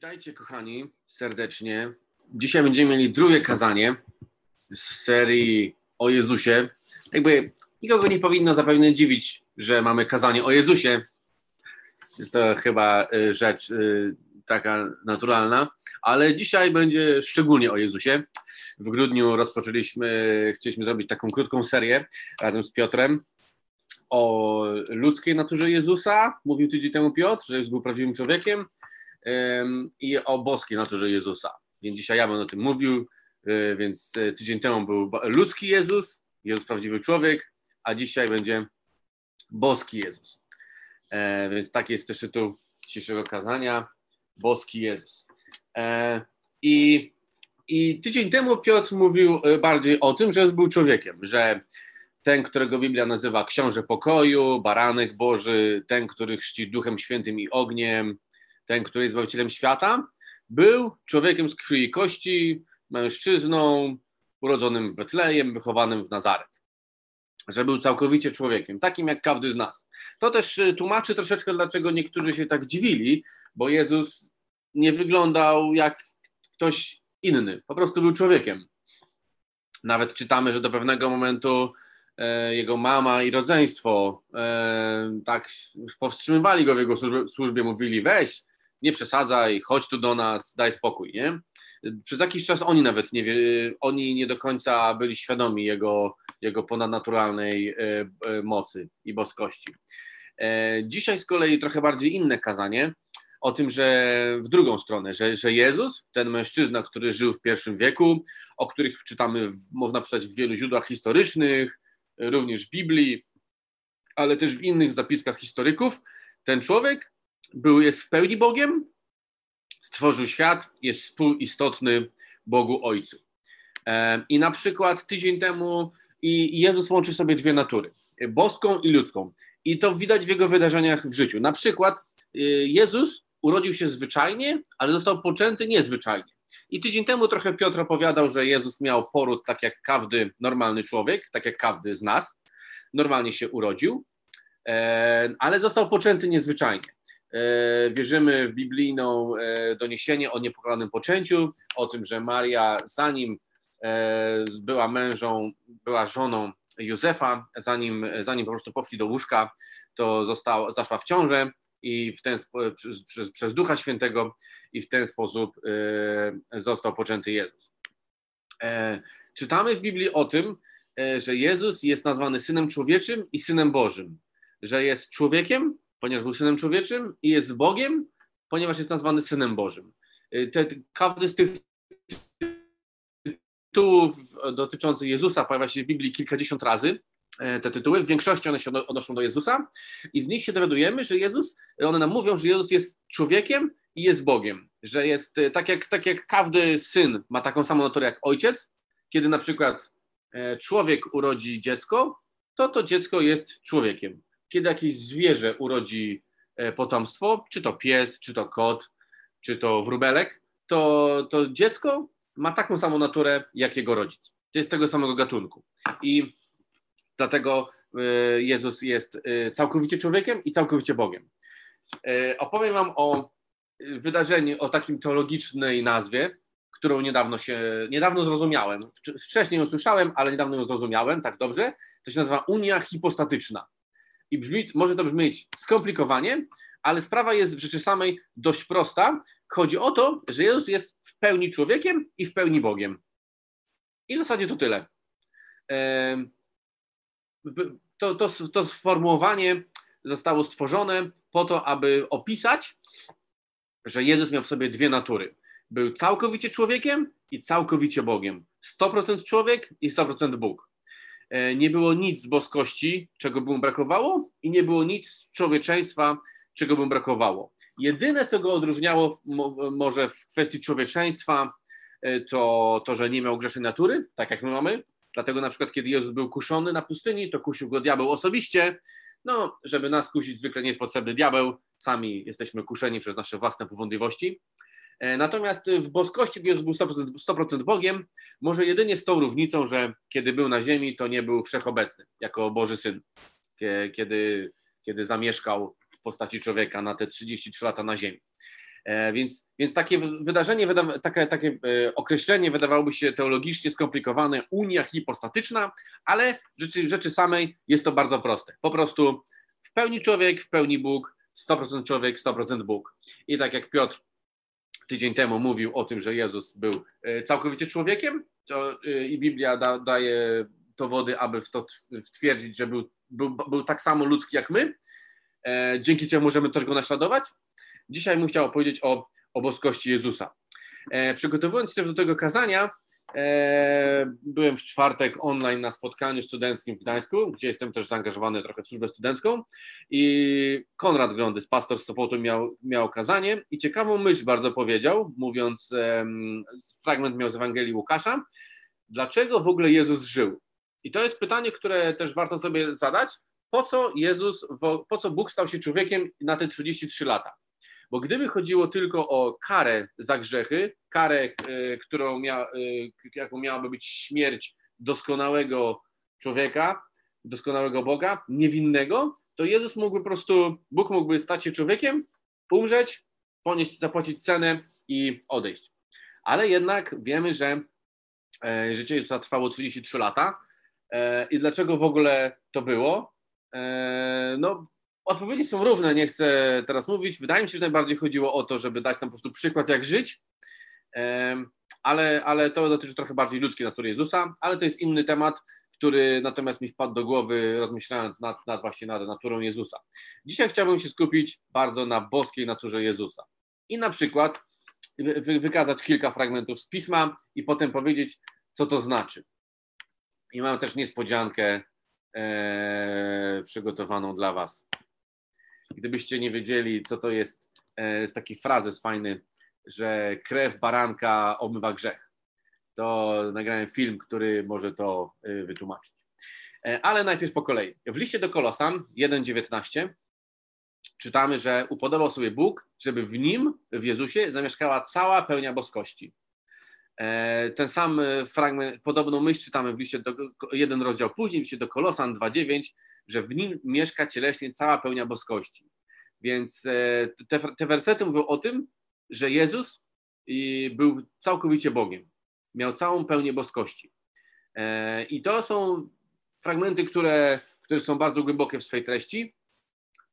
Witajcie kochani serdecznie. Dzisiaj będziemy mieli drugie kazanie z serii o Jezusie. Jakby nikogo nie powinno zapewne dziwić, że mamy kazanie o Jezusie. Jest to chyba y, rzecz y, taka naturalna, ale dzisiaj będzie szczególnie o Jezusie. W grudniu rozpoczęliśmy, chcieliśmy zrobić taką krótką serię razem z Piotrem o ludzkiej naturze Jezusa. Mówił tydzień temu Piotr, że Jezus był prawdziwym człowiekiem i o boskiej naturze Jezusa. Więc dzisiaj ja będę o tym mówił, e, więc e, tydzień temu był ludzki Jezus, Jezus prawdziwy człowiek, a dzisiaj będzie boski Jezus. E, więc taki jest też tytuł dzisiejszego kazania, boski Jezus. I, I tydzień temu Piotr mówił bardziej o tym, że Jezus był człowiekiem, że ten, którego Biblia nazywa książę pokoju, baranek Boży, ten, który chrzci Duchem Świętym i ogniem, ten, który jest Zbawicielem świata, był człowiekiem z krwi i kości, mężczyzną, urodzonym w Betlejem, wychowanym w Nazaret. Że był całkowicie człowiekiem, takim jak każdy z nas. To też y, tłumaczy troszeczkę, dlaczego niektórzy się tak dziwili, bo Jezus nie wyglądał jak ktoś inny, po prostu był człowiekiem. Nawet czytamy, że do pewnego momentu e, jego mama i rodzeństwo e, tak powstrzymywali go w jego służbie, służbie mówili: weź, nie przesadzaj, chodź tu do nas, daj spokój, nie? Przez jakiś czas oni nawet nie, oni nie do końca byli świadomi jego, jego ponadnaturalnej e, e, mocy i boskości. E, dzisiaj z kolei trochę bardziej inne kazanie o tym, że w drugą stronę, że, że Jezus, ten mężczyzna, który żył w pierwszym wieku, o których czytamy, w, można przeczytać w wielu źródłach historycznych, również w Biblii, ale też w innych zapiskach historyków, ten człowiek był, jest w pełni Bogiem, stworzył świat, jest współistotny Bogu Ojcu. E, I na przykład tydzień temu i Jezus łączy sobie dwie natury, boską i ludzką. I to widać w jego wydarzeniach w życiu. Na przykład y, Jezus urodził się zwyczajnie, ale został poczęty niezwyczajnie. I tydzień temu trochę Piotr opowiadał, że Jezus miał poród tak jak każdy normalny człowiek, tak jak każdy z nas. Normalnie się urodził, e, ale został poczęty niezwyczajnie. E, wierzymy w biblijną e, doniesienie o niepokonanym poczęciu, o tym, że Maria zanim e, była mężą, była żoną Józefa, zanim, zanim po prostu poszli do łóżka, to została, zaszła w ciążę i w ten, przez, przez Ducha Świętego i w ten sposób został poczęty Jezus. Czytamy w Biblii o tym, że Jezus jest nazwany Synem Człowieczym i Synem Bożym, że jest człowiekiem, ponieważ był synem człowieczym i jest Bogiem, ponieważ jest nazwany synem Bożym. Y, te, każdy z tych tytułów dotyczących Jezusa pojawia się w Biblii kilkadziesiąt razy. E, te tytuły, w większości one się odnoszą do Jezusa i z nich się dowiadujemy, że Jezus, one nam mówią, że Jezus jest człowiekiem i jest Bogiem, że jest e, tak jak, tak jak każdy syn ma taką samą naturę jak ojciec, kiedy na przykład e, człowiek urodzi dziecko, to to dziecko jest człowiekiem kiedy jakieś zwierzę urodzi e, potomstwo, czy to pies, czy to kot, czy to wróbelek, to, to dziecko ma taką samą naturę jak jego rodzic. To jest tego samego gatunku. I dlatego e, Jezus jest e, całkowicie człowiekiem i całkowicie Bogiem. Opowiem Wam o wydarzeniu, o takim teologicznej nazwie, którą niedawno się, niedawno zrozumiałem. Wcześniej ją słyszałem, ale niedawno ją zrozumiałem, tak dobrze. To się nazywa Unia Hipostatyczna i brzmi, może to brzmieć skomplikowanie, ale sprawa jest w rzeczy samej dość prosta. Chodzi o to, że Jezus jest w pełni człowiekiem i w pełni Bogiem. I w zasadzie to tyle. To, to, to sformułowanie zostało stworzone po to, aby opisać, że Jezus miał w sobie dwie natury. Był całkowicie człowiekiem i całkowicie Bogiem. 100% człowiek i 100% Bóg. E, nie było nic z boskości, czego by mu brakowało, i nie było nic z człowieczeństwa, czego by mu brakowało. Jedyne, co go odróżniało może w kwestii człowieczeństwa, e, to to, że nie miał grzesznej natury, tak jak my mamy. Dlatego na przykład, kiedy Jezus był kuszony na pustyni, to kusił go diabeł osobiście. No, żeby nas kusić, zwykle nie jest potrzebny diabeł. Sami jesteśmy kuszeni przez nasze własne powątpliwości. E, natomiast w boskości, gdy był 100%, 100% Bogiem, może jedynie z tą różnicą, że kiedy był na ziemi, to nie był wszechobecny jako Boży Syn. Kiedy, kiedy zamieszkał w postaci człowieka na te 33 lata na ziemi. E, więc, więc takie wydarzenie, takie, takie e, określenie wydawałoby się teologicznie skomplikowane, unia hipostatyczna, ale w rzeczy, rzeczy samej jest to bardzo proste. Po prostu w pełni człowiek, w pełni Bóg, 100% człowiek, 100% Bóg. I tak jak Piotr tydzień temu mówił o tym, że Jezus był e, całkowicie człowiekiem i Biblia da, daje dowody, aby w to twierdzić, że był, był, był tak samo ludzki jak my, dzięki czemu możemy też go naśladować. Dzisiaj bym chciał opowiedzieć o, o boskości Jezusa. E, przygotowując się do tego kazania, e, byłem w czwartek online na spotkaniu studenckim w Gdańsku, gdzie jestem też zaangażowany trochę w służbę studencką i Konrad Grondys, pastor z Sopotu, miał, miał kazanie i ciekawą myśl bardzo powiedział, mówiąc, e, fragment miał z Ewangelii Łukasza, dlaczego w ogóle Jezus żył? I to jest pytanie, które też warto sobie zadać, po co Jezus, po co Bóg stał się człowiekiem na te 33 lata? Bo gdyby chodziło tylko o karę za grzechy, karę, e, którą mia, e, jaką miałaby być śmierć doskonałego człowieka, doskonałego Boga, niewinnego, to Jezus mógłby po prostu, Bóg mógłby stać się człowiekiem, umrzeć, ponieść, zapłacić cenę i odejść. Ale jednak wiemy, że e, życie Jezusa trwało 33 lata. I dlaczego w ogóle to było? No, Odpowiedzi są różne, nie chcę teraz mówić. Wydaje mi się, że najbardziej chodziło o to, żeby dać tam po prostu przykład, jak żyć, ale, ale to dotyczy trochę bardziej ludzkiej natury Jezusa, ale to jest inny temat, który natomiast mi wpadł do głowy, rozmyślając nad, nad właśnie nad naturą Jezusa. Dzisiaj chciałbym się skupić bardzo na boskiej naturze Jezusa i na przykład wy, wykazać kilka fragmentów z Pisma i potem powiedzieć, co to znaczy. I mam też niespodziankę e, przygotowaną dla Was. Gdybyście nie wiedzieli, co to jest, e, jest taki frazes fajny, że krew baranka obmywa grzech. To nagrałem film, który może to e, wytłumaczyć. E, ale najpierw po kolei. W liście do Kolosan 1,19 czytamy, że upodobał sobie Bóg, żeby w nim, w Jezusie, zamieszkała cała pełnia boskości. Ten sam fragment, podobną myśl czytamy w liście do, jeden rozdział później, w liście do Kolosan 2,9, że w nim mieszka cieleśnie cała pełnia boskości. Więc e, te, te wersety mówią o tym, że Jezus był całkowicie Bogiem. Miał całą pełnię boskości. E, I to są fragmenty, które, które są bardzo głębokie w swojej treści,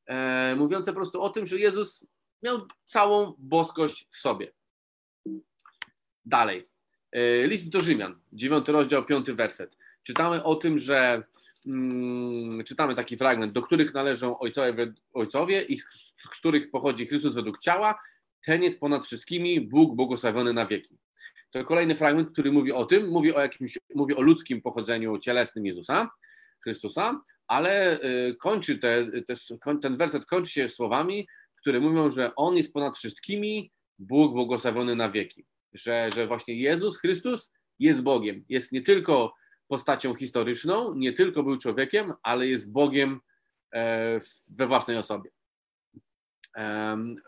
e, mówiące po prostu o tym, że Jezus miał całą boskość w sobie. Dalej. List do Rzymian, 9 rozdział, 5 werset. Czytamy o tym, że Mm, czytamy taki fragment, do których należą ojcowie, ojcowie i z których pochodzi Chrystus według ciała, ten jest ponad wszystkimi, Bóg błogosławiony na wieki. To kolejny fragment, który mówi o tym, mówi o jakimś, mówi o ludzkim pochodzeniu cielesnym Jezusa, Chrystusa, ale y, kończy te, te, ten werset kończy się słowami, które mówią, że On jest ponad wszystkimi, Bóg błogosławiony na wieki. Że, że właśnie Jezus Chrystus jest Bogiem. Jest nie tylko postacią historyczną, nie tylko był człowiekiem, ale jest Bogiem e, we własnej osobie.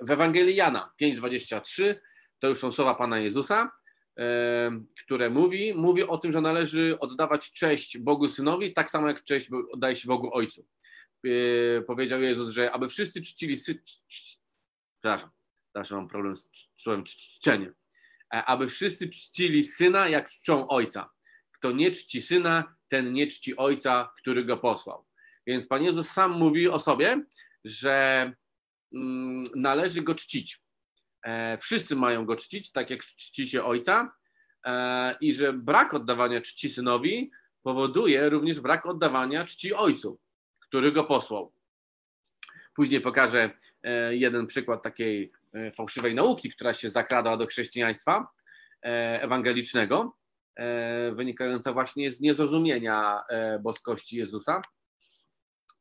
W Ewangelii Jana 5:23 to już są słowa Pana Jezusa, które mówi, mówi o tym, że należy oddawać cześć Bogu Synowi, tak samo jak cześć oddaje się Bogu Ojcu. E, powiedział Jezus, że aby wszyscy czcili. Przepraszam, zawsze mam problem z słowem czczenie. E, aby wszyscy czcili Syna, jak czczą Ojca. Kto nie czci syna, ten nie czci ojca, który go posłał. Więc Pan Jezus sam mówi o sobie, że mm, należy go czcić. E, wszyscy mają go czcić, tak jak czci się ojca, e, i że brak oddawania czci synowi powoduje również brak oddawania czci ojcu, który go posłał. Później pokażę e, jeden przykład takiej fałszywej nauki, która się zakradała do chrześcijaństwa ewangelicznego. E, wynikająca właśnie z niezrozumienia e, boskości Jezusa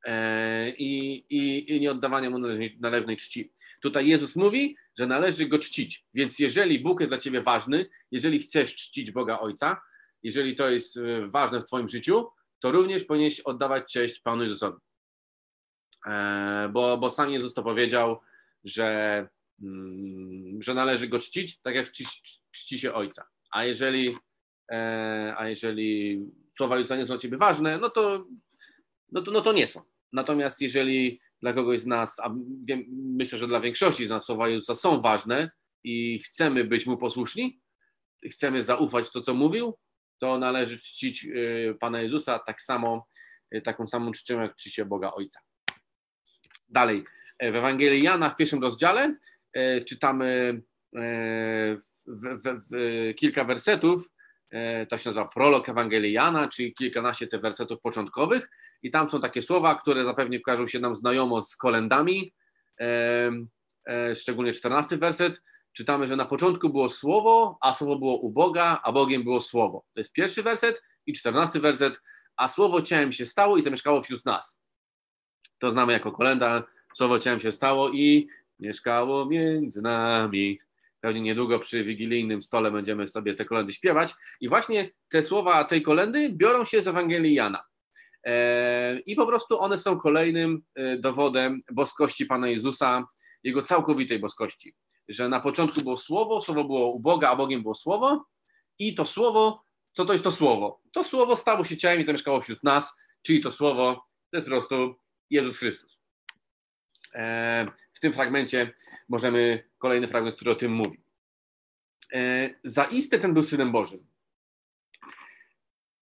e, i, i, i nieoddawania mu należnej czci. Tutaj Jezus mówi, że należy go czcić. Więc jeżeli Bóg jest dla ciebie ważny, jeżeli chcesz czcić Boga Ojca, jeżeli to jest ważne w Twoim życiu, to również powinieneś oddawać cześć Panu Jezusowi. Bo, bo sam Jezus to powiedział, że, mm, że należy go czcić, tak jak czci, czci się Ojca. A jeżeli a jeżeli słowa nie są dla ciebie ważne, no to, no to, no to nie są. Natomiast jeżeli dla kogoś z nas, a wiem, myślę, że dla większości z nas słowa Jezusa są ważne i chcemy być Mu posłuszni, chcemy zaufać w to, co mówił, to należy czcić y, Pana Jezusa tak samo, y, taką samą czcią, jak czci się Boga Ojca. Dalej, w Ewangelii Jana w pierwszym rozdziale e, czytamy e, w, w, w, kilka wersetów, e, to się nazywa prolog Ewangelii Jana, czyli kilkanaście tych wersetów początkowych i tam są takie słowa, które zapewne kojarzą się nam znajomo z kolendami, szczególnie czternasty werset, czytamy, że na początku było słowo, a słowo było u Boga, a Bogiem było słowo. To jest pierwszy werset i czternasty werset, a słowo ciałem się stało i zamieszkało wśród nas. To znamy jako kolenda, słowo ciałem się stało i mieszkało między nami. Pewnie niedługo przy wigilijnym stole będziemy sobie te kolendy śpiewać. I właśnie te słowa tej kolendy biorą się z Ewangelii Jana. E, I po prostu one są kolejnym e, dowodem boskości Pana Jezusa, Jego całkowitej boskości że na początku było słowo, słowo było u Boga, a Bogiem było słowo i to słowo, co to jest to słowo? To słowo stało się ciałem i zamieszkało wśród nas, czyli to słowo to jest po prostu Jezus Chrystus. E, w tym fragmencie możemy, kolejny fragment, który o tym mówi. E, zaiste ten był Synem Bożym.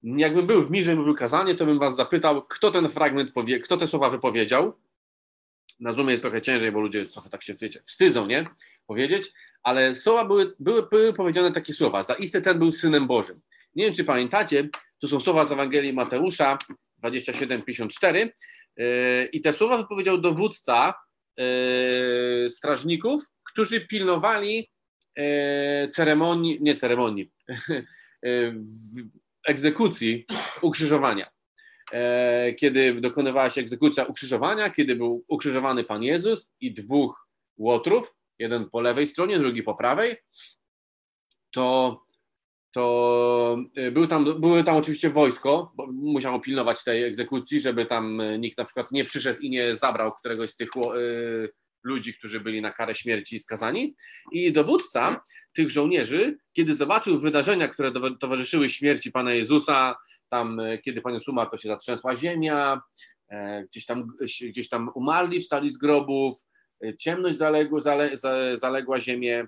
Jakbym był w mirze i mówił kazanie, to bym was zapytał, kto ten fragment powie, kto te słowa wypowiedział, na Zoomie jest trochę ciężej, bo ludzie trochę tak się wiecie, wstydzą, nie? Powiedzieć, ale słowa były, były, były powiedziane takie słowa. Zaiste ten był synem Bożym. Nie wiem, czy pamiętacie, to są słowa z Ewangelii Mateusza 27:54 yy, i te słowa wypowiedział dowódca strażników, którzy pilnowali yy, ceremonii, nie ceremonii, egzekucji ukrzyżowania. E, kiedy dokonywała się egzekucja ukrzyżowania, kiedy był ukrzyżowany Pan Jezus i dwóch łotrów, jeden po lewej stronie, drugi po prawej, to, to e, był tam, były tam oczywiście wojsko, bo musiało pilnować tej egzekucji, żeby tam nikt na przykład nie przyszedł i nie zabrał któregoś z tych e, ludzi, którzy byli na karę śmierci skazani. I dowódca tych żołnierzy, kiedy zobaczył wydarzenia, które towarzyszyły śmierci Pana Jezusa, tam kiedy Pan umarł, to się zatrzęsła ziemia, e, gdzieś tam, gdzieś tam umarli, wstali z grobów, e, ciemność zaległa, zale, zaległa ziemię.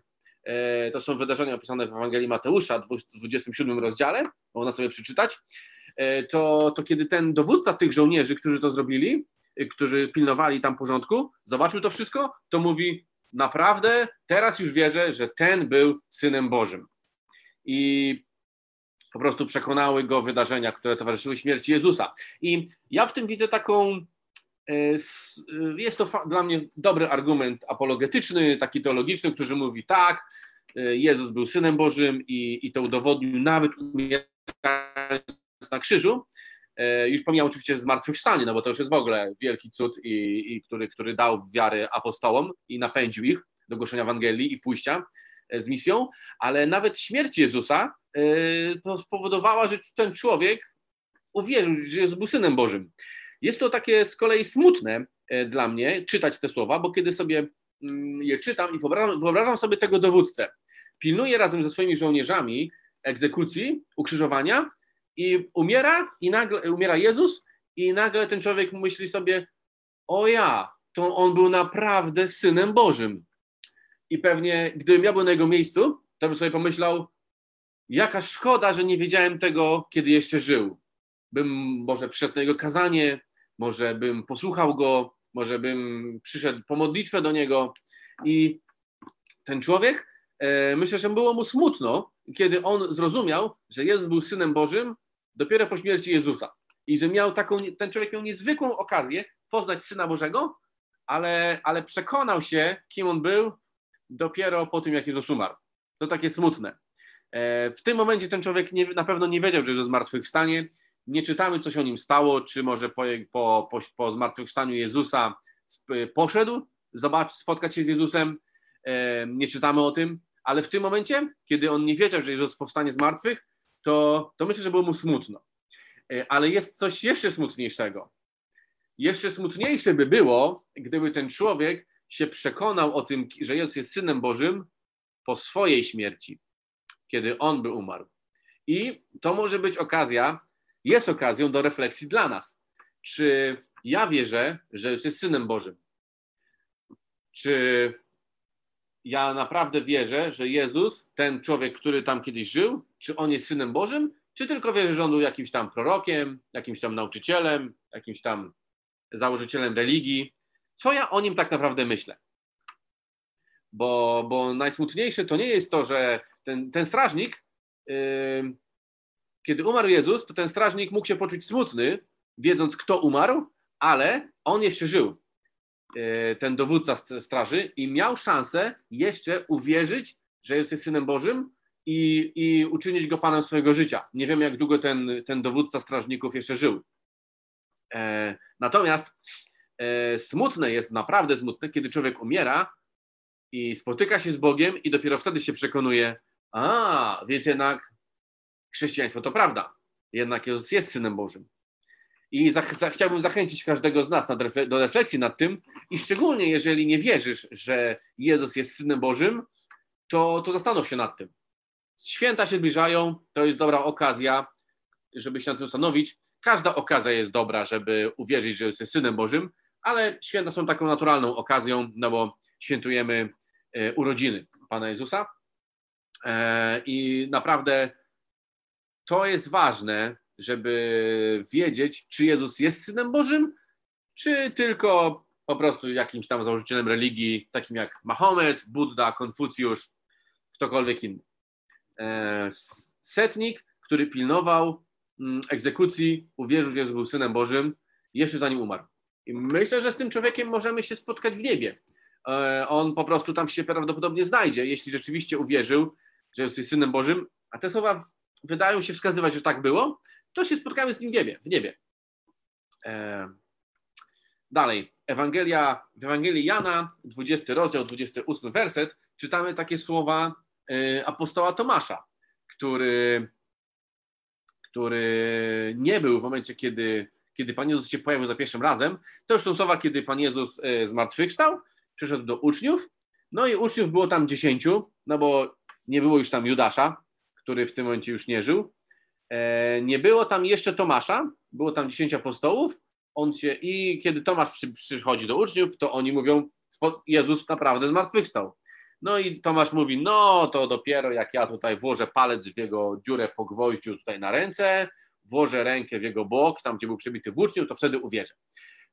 To są wydarzenia opisane w Ewangelii Mateusza, w 27 rozdziale, można sobie przeczytać. To, to kiedy ten dowódca tych żołnierzy, którzy to zrobili, którzy pilnowali tam porządku, zobaczył to wszystko, to mówi: Naprawdę, teraz już wierzę, że ten był synem Bożym. I po prostu przekonały go wydarzenia, które towarzyszyły śmierci Jezusa. I ja w tym widzę taką. E, e, jest to dla mnie dobry argument apologetyczny, taki teologiczny, który mówi tak, e, Jezus był synem Bożym i, i to udowodnił nawet umierając na krzyżu. Już pomijam oczywiście zmartwychwstanie, no bo to już jest w ogóle wielki cud, i, i który, który dał wiarę apostołom i napędził ich do głoszenia Ewangelii i pójścia z misją, ale nawet śmierć Jezusa spowodowała, że ten człowiek uwierzył, że jest był Synem Bożym. Jest to takie z kolei smutne e, dla mnie czytać te słowa, bo kiedy sobie mm, je czytam i wyobrażam, wyobrażam sobie tego dowódcę, pilnuje razem ze swoimi żołnierzami egzekucji, ukrzyżowania i umiera, i nagle umiera Jezus i nagle ten człowiek myśli sobie, o ja, to on był naprawdę Synem Bożym. I pewnie, gdybym ja był na jego miejscu, to bym sobie pomyślał, jaka szkoda, że nie wiedziałem tego, kiedy jeszcze żył. Bym może przyszedł na jego kazanie, może bym posłuchał go, może bym przyszedł po modlitwę do niego. I ten człowiek, e, myślę, że było mu smutno, kiedy on zrozumiał, że Jezus był synem Bożym dopiero po śmierci Jezusa. I że miał taką, ten człowiek miał niezwykłą okazję poznać syna Bożego, ale, ale przekonał się, kim on był, dopiero po tym, jak Jezus umarł. To takie smutne. E, w tym momencie ten człowiek nie, na pewno nie wiedział, że Jezus zmartwychwstanie. Nie czytamy, co się o nim stało, czy może po, po, po, zmartwychwstaniu Jezusa poszedł zobacz, spotkać się z Jezusem. E, nie czytamy o tym, ale w tym momencie, kiedy on nie wiedział, że Jezus powstanie z martwych, to, to myślę, że było mu smutno. E, ale jest coś jeszcze smutniejszego. Jeszcze smutniejsze by było, gdyby ten człowiek się przekonał o tym, że Jezus jest Synem Bożym po swojej śmierci, kiedy On by umarł. I to może być okazja, jest okazją do refleksji dla nas. Czy ja wierzę, że jest Synem Bożym. Czy ja naprawdę wierzę, że Jezus, ten człowiek, który tam kiedyś żył, czy on jest Synem Bożym, czy tylko wierzę, że on był jakimś tam prorokiem, jakimś tam nauczycielem, jakimś tam założycielem religii. Co ja o nim tak naprawdę myślę? Bo, bo najsmutniejsze to nie jest to, że ten, ten strażnik, yy, kiedy umarł Jezus, to ten strażnik mógł się poczuć smutny, wiedząc, kto umarł, ale on jeszcze żył, yy, ten dowódca straży, i miał szansę jeszcze uwierzyć, że jest synem Bożym i, i uczynić go panem swojego życia. Nie wiem, jak długo ten, ten dowódca strażników jeszcze żył. E, natomiast e, smutne jest, naprawdę smutne, kiedy człowiek umiera i spotyka się z Bogiem i dopiero wtedy się przekonuje, a, więc jednak chrześcijaństwo to prawda. Jednak Jezus jest Synem Bożym. I za, za, chciałbym zachęcić każdego z nas do refleksji nad tym i szczególnie jeżeli nie wierzysz, że Jezus jest Synem Bożym, to, to zastanów się nad tym. Święta się zbliżają, to jest dobra okazja, żeby się na tym zastanowić. Każda okazja jest dobra, żeby uwierzyć, że jest Synem Bożym, ale święta są taką naturalną okazją, no bo świętujemy e, urodziny Pana Jezusa. E, I naprawdę to jest ważne, żeby wiedzieć, czy Jezus jest Synem Bożym, czy tylko po prostu jakimś tam założycielem religii, takim jak Mahomet, Buddha, Konfucjusz, ktokolwiek inny. E, setnik, który pilnował mm, egzekucji, uwierzył, że Jezus był Synem Bożym, jeszcze zanim umarł. I myślę, że z tym człowiekiem możemy się spotkać w niebie. E, on po prostu tam się prawdopodobnie znajdzie, jeśli rzeczywiście uwierzył, że jest Synem Bożym, a te słowa wydają się wskazywać, że tak było, to się spotkamy z nim w niebie. W niebie. E, dalej. Ewangelia, w Ewangelii Jana, 20 rozdział, 28 werset, czytamy takie słowa Y, apostoła Tomasza, który, który nie był w momencie, kiedy, kiedy Pan Jezus się pojawił za pierwszym razem. To już są słowa, kiedy Pan Jezus y, zmartwychwstał, przyszedł do uczniów, no i uczniów było tam dziesięciu, no bo nie było już tam Judasza, który w tym momencie już nie żył. E, nie było tam jeszcze Tomasza, było tam dziesięciu apostołów. On się, I kiedy Tomasz przy, przychodzi do uczniów, to oni mówią, Jezus naprawdę zmartwychwstał. No i Tomasz mówi, no to dopiero jak ja tutaj włożę palec w jego dziurę po gwoździu tutaj na ręce, włożę rękę w jego bok, tam gdzie był przybity włócznią, to wtedy uwierzę.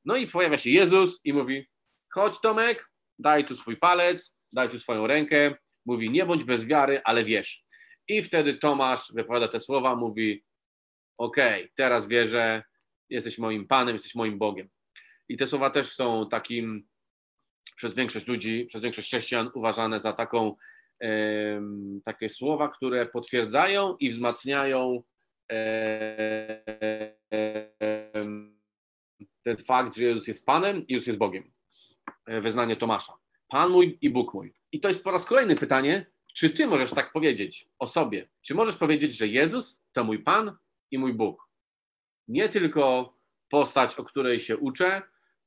No i pojawia się Jezus i mówi, chodź Tomek, daj tu swój palec, daj tu swoją rękę, mówi, nie bądź bez wiary, ale wiesz. I wtedy Tomasz wypowiada te słowa, mówi, okej, okay, teraz wierzę, jesteś moim Panem, jesteś moim Bogiem. I te słowa też są takim przez większość ludzi, przez większość chrześcijan uważane za taką, takie słowa, które potwierdzają i wzmacniają ten fakt, że Jezus jest Panem i Jezus jest Bogiem. E, wyznanie Tomasza. Pan mój i Bóg mój. I to jest po raz kolejny pytanie, czy ty możesz tak powiedzieć o sobie? Czy możesz powiedzieć, że Jezus to mój Pan i mój Bóg? Nie tylko postać, o której się uczę,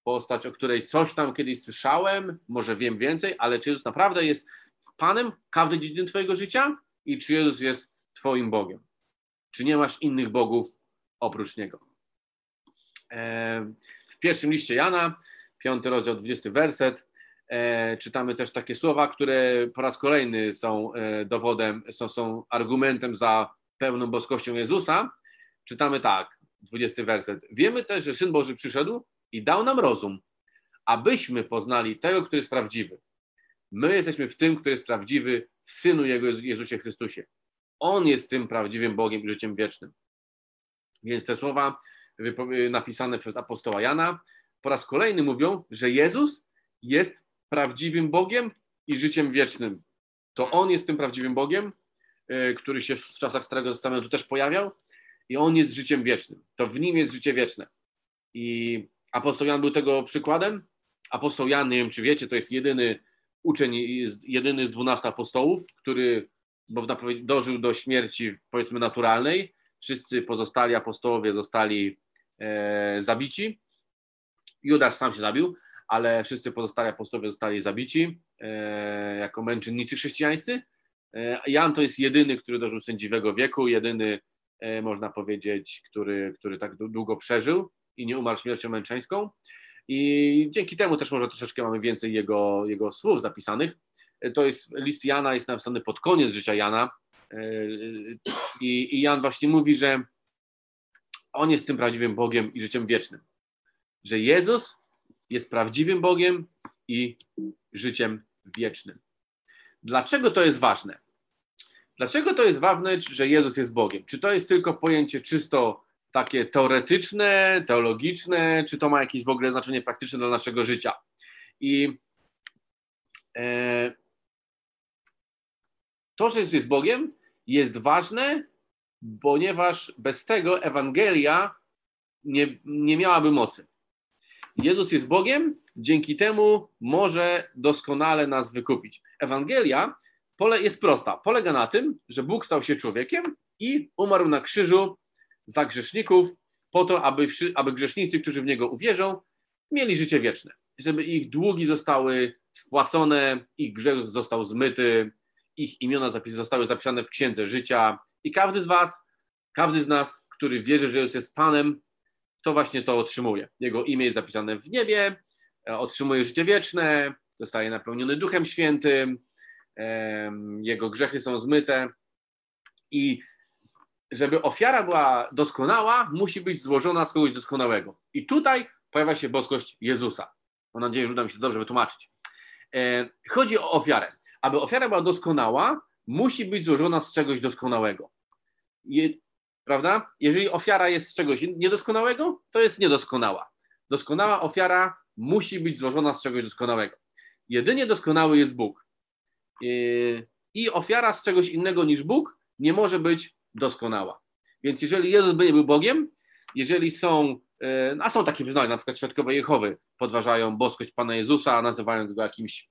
postać, o której coś tam kiedyś słyszałem, może wiem więcej, ale czy Jezus naprawdę jest Panem każdej dziedziny Twojego życia i czy Jezus jest Twoim Bogiem? Czy nie masz innych bogów oprócz Niego? W pierwszym liście Jana, piąty rozdział, 20 werset, e, czytamy też takie słowa, które po raz kolejny są e, dowodem, są, są argumentem za pełną boskością Jezusa. Czytamy tak, 20 werset. Wiemy też, że Syn Boży przyszedł, i dał nam rozum, abyśmy poznali tego, który jest prawdziwy. My jesteśmy w tym, który jest prawdziwy, w Synu Jego Jezusie Chrystusie. On jest tym prawdziwym Bogiem i życiem wiecznym. Więc te słowa napisane przez apostoła Jana po raz kolejny mówią, że Jezus jest prawdziwym Bogiem i życiem wiecznym. To On jest tym prawdziwym Bogiem, e, który się w czasach Starego Testamentu też pojawiał i On jest życiem wiecznym. To w Nim jest życie wieczne. I Apostoł Jan był tego przykładem. Apostoł Jan, nie wiem czy wiecie, to jest jedyny uczeń, jedyny z dwunastu apostołów, który dożył do śmierci powiedzmy naturalnej. Wszyscy pozostali apostołowie zostali e, zabici. Judasz sam się zabił, ale wszyscy pozostali apostołowie zostali zabici e, jako męczennicy chrześcijańscy. E, Jan to jest jedyny, który dożył sędziwego wieku, jedyny, e, można powiedzieć, który, który tak długo przeżył i nie umarł śmiercią męczeńską. I dzięki temu też może troszeczkę mamy więcej jego, jego słów zapisanych. To jest list Jana, jest napisany pod koniec życia Jana. I, I Jan właśnie mówi, że on jest tym prawdziwym Bogiem i życiem wiecznym. Że Jezus jest prawdziwym Bogiem i życiem wiecznym. Dlaczego to jest ważne? Dlaczego to jest ważne, że Jezus jest Bogiem? Czy to jest tylko pojęcie czysto takie teoretyczne, teologiczne, czy to ma jakieś w ogóle znaczenie praktyczne dla naszego życia? I e, to, że Jezus jest Bogiem, jest ważne, ponieważ bez tego Ewangelia nie, nie miałaby mocy. Jezus jest Bogiem, dzięki temu może doskonale nas wykupić. Ewangelia jest prosta. Polega na tym, że Bóg stał się człowiekiem i umarł na krzyżu za grzeszników, po to, aby, aby grzesznicy, którzy w niego uwierzą, mieli życie wieczne. Żeby ich długi zostały spłacone, ich grzech został zmyty, ich imiona zapis zostały zapisane w księdze życia. I każdy z Was, każdy z nas, który wierzy, że Jezus jest Panem, to właśnie to otrzymuje. Jego imię jest zapisane w niebie, e, otrzymuje życie wieczne, zostaje napełniony Duchem Świętym, jego grzechy są zmyte i żeby ofiara była doskonała, musi być złożona z kogoś doskonałego. I tutaj pojawia się boskość Jezusa. Mam nadzieję, że uda mi się dobrze wytłumaczyć. E, chodzi o ofiarę. Aby ofiara była doskonała, musi być złożona z czegoś doskonałego. Prawda? Jeżeli ofiara jest z czegoś niedoskonałego, to jest niedoskonała. Doskonała ofiara musi być złożona z czegoś doskonałego. Jedynie doskonały jest Bóg. I ofiara z czegoś innego niż Bóg nie może być doskonała. Więc jeżeli Jezus by nie był Bogiem, jeżeli są, e, a są takie wyznania, na przykład świadkowie Jehowy podważają boskość Pana Jezusa, nazywając go jakimś,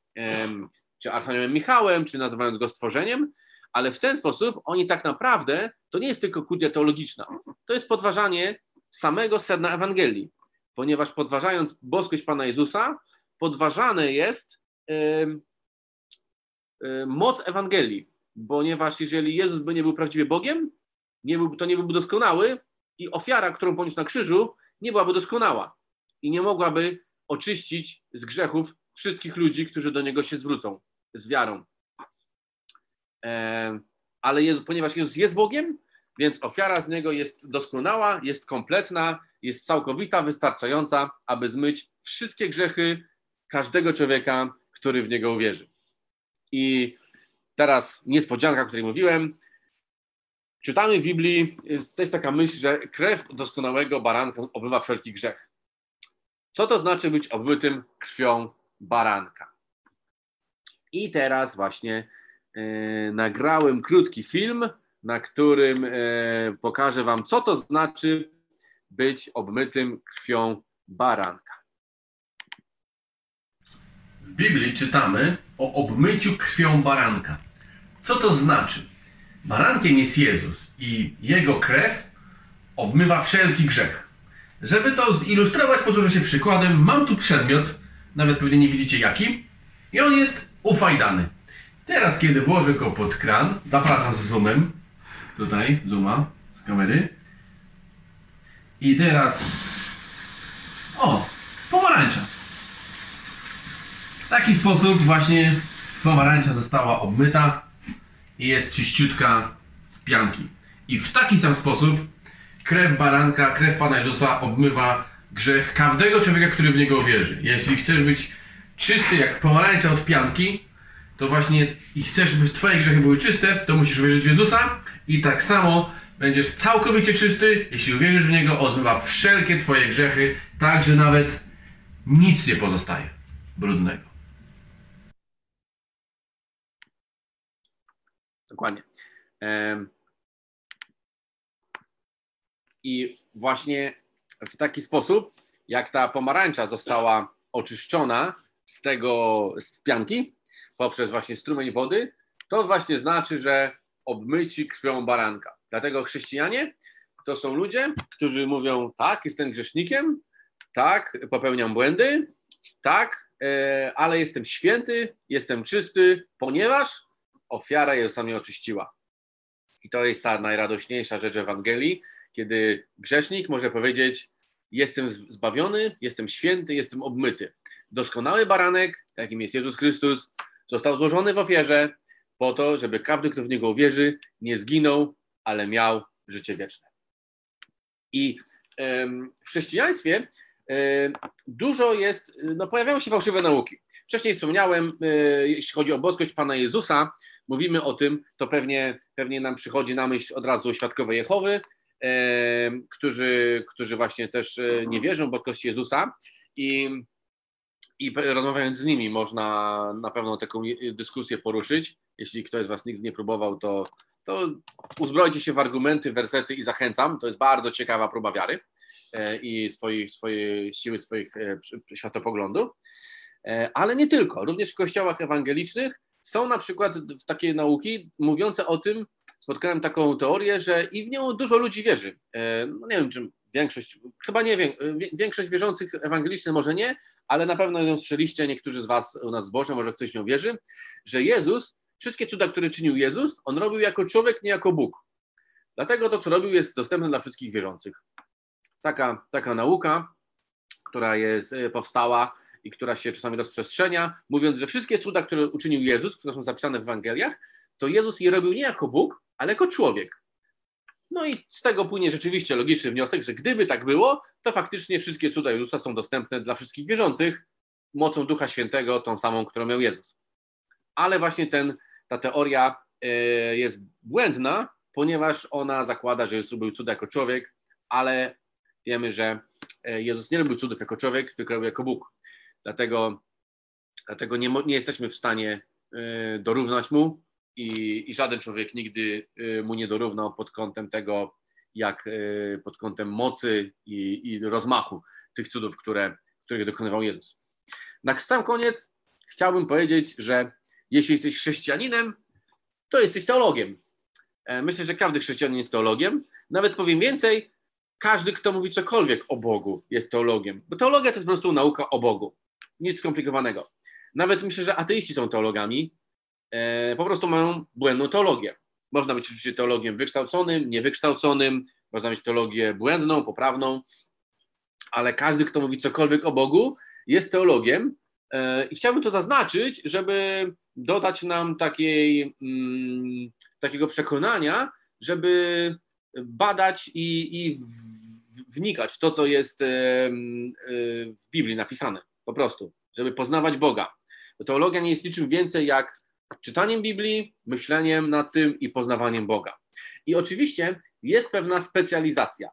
czy Archaniołem Michałem, czy nazywając go stworzeniem, ale w ten sposób oni tak naprawdę, to nie jest tylko kutia teologiczna, to jest podważanie samego sedna Ewangelii, ponieważ podważając boskość Pana Jezusa, podważane jest Y, moc Ewangelii, ponieważ jeżeli Jezus by nie był prawdziwie Bogiem, nie był, to nie byłby doskonały i ofiara, którą poniósł na krzyżu, nie byłaby doskonała i nie mogłaby oczyścić z grzechów wszystkich ludzi, którzy do Niego się zwrócą z wiarą. Ale Jezus, ponieważ Jezus jest Bogiem, więc ofiara z Niego jest doskonała, jest kompletna, jest całkowita, wystarczająca, aby zmyć wszystkie grzechy każdego człowieka, który w Niego uwierzy. I teraz niespodzianka, o której mówiłem. Czytamy w Biblii, to jest taka myśl, że krew doskonałego baranka obywa wszelki grzech. Co to znaczy być obmytym krwią baranka? I teraz właśnie nagrałem krótki film, na którym e, pokażę Wam, co to znaczy być obmytym krwią baranka. W Biblii czytamy o obmyciu krwią baranka. Co to znaczy? Barankiem jest Jezus i jego krew obmywa wszelki grzech. Żeby to zilustrować, posłużę się przykładem. Mam tu przedmiot, nawet pewnie nie widzicie jaki, i on jest ufajdany. Teraz, kiedy włożę go pod kran, zapraszam z zoomem, tutaj, zooma z kamery. I teraz, o, pomarańcza. W taki sposób właśnie pomarańcza została obmyta i jest czyściutka z pianki. I w taki sam sposób krew baranka, krew Pana Jezusa obmywa grzech każdego człowieka, który w Niego wierzy. Jeśli chcesz być czysty jak pomarańcza od pianki, to właśnie i chcesz, żeby Twoje grzechy były czyste, to musisz wierzyć w Jezusa i tak samo będziesz całkowicie czysty, jeśli uwierzysz w Niego, odmywa wszelkie Twoje grzechy, tak, że nawet nic nie pozostaje brudnego. Dokładnie. I właśnie w taki sposób, jak ta pomarańcza została oczyszczona z tego, z pianki, poprzez właśnie strumień wody, to właśnie znaczy, że obmyci krwią baranka. Dlatego chrześcijanie to są ludzie, którzy mówią, tak, jestem grzesznikiem, tak, popełniam błędy, tak, e, ale jestem święty, jestem czysty, ponieważ ofiara Jezusa mnie oczyściła. I to jest ta najradośniejsza rzecz Ewangelii, kiedy grzesznik może powiedzieć, jestem zbawiony, jestem święty, jestem obmyty. Doskonały baranek, jakim jest Jezus Chrystus, został złożony w ofierze po to, żeby każdy, kto w Niego uwierzy, nie zginął, ale miał życie wieczne. I w chrześcijaństwie dużo jest, no pojawiają się fałszywe nauki. Wcześniej wspomniałem, e, jeśli chodzi o boskość Pana Jezusa, mówimy o tym, to pewnie, pewnie nam przychodzi na myśl od razu świadkowie Jehowy, którzy, którzy właśnie też e, nie wierzą w boskość Jezusa i, i rozmawiając z nimi można na pewno taką dyskusję poruszyć. Jeśli ktoś z Was nigdy nie próbował, to, to uzbrojcie się w argumenty, wersety i zachęcam. To jest bardzo ciekawa próba wiary. E, i swojej, swojej siły, swoich e, światopoglądów. E, ale nie tylko. Również w kościołach ewangelicznych są na przykład takie nauki mówiące o tym, spotkałem taką teorię, że i w nią dużo ludzi wierzy. No nie wiem, czy większość, chyba nie wiem, większość wierzących ewangelicznych może nie, ale na pewno ją słyszeliście, niektórzy z Was u nas z Boże, może ktoś nią wierzy, że Jezus, wszystkie cuda, które czynił Jezus, On robił jako człowiek, nie jako Bóg. Dlatego to, co robił, jest dostępne dla wszystkich wierzących taka, taka nauka, która jest, e, powstała i która się czasami rozprzestrzenia, mówiąc, że wszystkie cuda, które uczynił Jezus, które są zapisane w Ewangeliach, to Jezus je robił nie jako Bóg, ale jako człowiek. No i z tego płynie rzeczywiście logiczny wniosek, że gdyby tak było, to faktycznie wszystkie cuda Jezusa są dostępne dla wszystkich wierzących mocą Ducha Świętego, tą samą, którą miał Jezus. Ale właśnie ten, ta teoria e, jest błędna, ponieważ ona zakłada, że Jezus robił cuda jako człowiek, ale wiemy, że e, Jezus nie robił cudów jako człowiek, tylko robił jako Bóg. Dlatego, dlatego nie, nie jesteśmy w stanie e, dorównać mu i, i żaden człowiek nigdy e, mu nie dorównał pod kątem tego, jak pod kątem mocy i, i rozmachu tych cudów, które, których dokonywał Jezus. Na sam koniec chciałbym powiedzieć, że jeśli jesteś chrześcijaninem, to jesteś teologiem. Myślę, że każdy chrześcijanin jest teologiem. Nawet powiem więcej, każdy, kto mówi cokolwiek o Bogu, jest teologiem. Bo teologia to jest po prostu nauka o Bogu. Nic skomplikowanego. Nawet myślę, że ateiści są teologami, e, po prostu mają błędną teologię. Można być oczywiście teologiem wykształconym, niewykształconym, można mieć teologię błędną, poprawną, ale każdy, kto mówi cokolwiek o Bogu, jest teologiem. E, I chciałbym to zaznaczyć, żeby dodać nam takiej, mm, takiego przekonania, żeby badać i, i wnikać w to, co jest w Biblii napisane, po prostu, żeby poznawać Boga. Teologia nie jest niczym więcej jak czytaniem Biblii, myśleniem nad tym i poznawaniem Boga. I oczywiście jest pewna specjalizacja.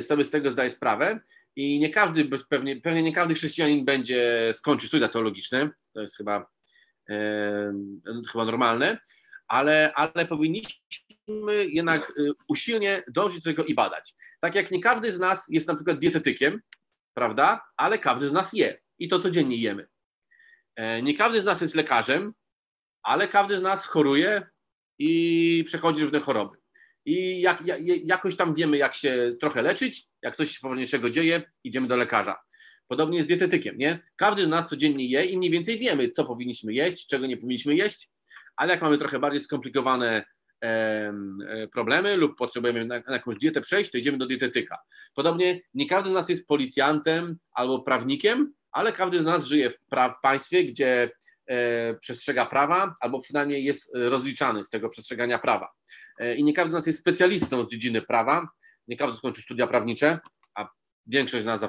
Sobie z tego zdaję sprawę. I nie każdy, pewnie, pewnie nie każdy chrześcijanin będzie skończył studia teologiczne, to jest chyba, e, chyba normalne, ale, ale powinniśmy jednak y, usilnie dążyć do tego i badać. Tak jak nie każdy z nas jest na przykład dietetykiem, prawda, ale każdy z nas je i to codziennie jemy. E, nie każdy z nas jest lekarzem, ale każdy z nas choruje i przechodzi różne choroby. I jak, jak, jakoś tam wiemy, jak się trochę leczyć, jak coś poważniejszego dzieje, idziemy do lekarza. Podobnie jest z dietetykiem, nie? Każdy z nas codziennie je i mniej więcej wiemy, co powinniśmy jeść, czego nie powinniśmy jeść, ale jak mamy trochę bardziej skomplikowane e, problemy lub potrzebujemy na, na jakąś dietę przejść, to idziemy do dietetyka. Podobnie nie każdy z nas jest policjantem albo prawnikiem, ale każdy z nas żyje w, pra- w państwie, gdzie przestrzega prawa, albo przynajmniej jest rozliczany z tego przestrzegania prawa. E, I nie każdy z nas jest specjalistą z dziedziny prawa, nie każdy skończył studia prawnicze, a większość z nas,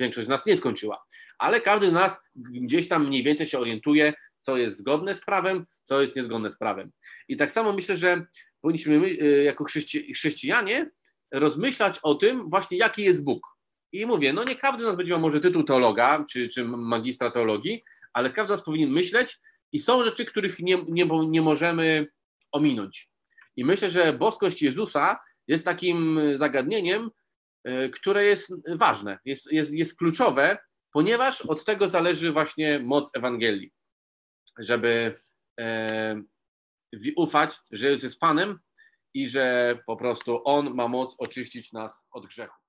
większość z nas nie skończyła. Ale każdy z nas gdzieś tam mniej więcej się orientuje, co jest zgodne z prawem, co jest niezgodne z prawem. I tak samo myślę, że powinniśmy my, jako chrześci chrześcijanie rozmyślać o tym właśnie, jaki jest Bóg. I mówię, no nie każdy z nas będzie miał może tytuł teologa czy, czy magistra teologii, ale każdy z nas powinien myśleć i są rzeczy, których nie, nie, nie możemy ominąć. I myślę, że boskość Jezusa jest takim zagadnieniem, y, które jest ważne, jest, jest, jest kluczowe, ponieważ od tego zależy właśnie moc Ewangelii żeby e, ufać, że Jezus jest Panem i że po prostu On ma moc oczyścić nas od grzechu.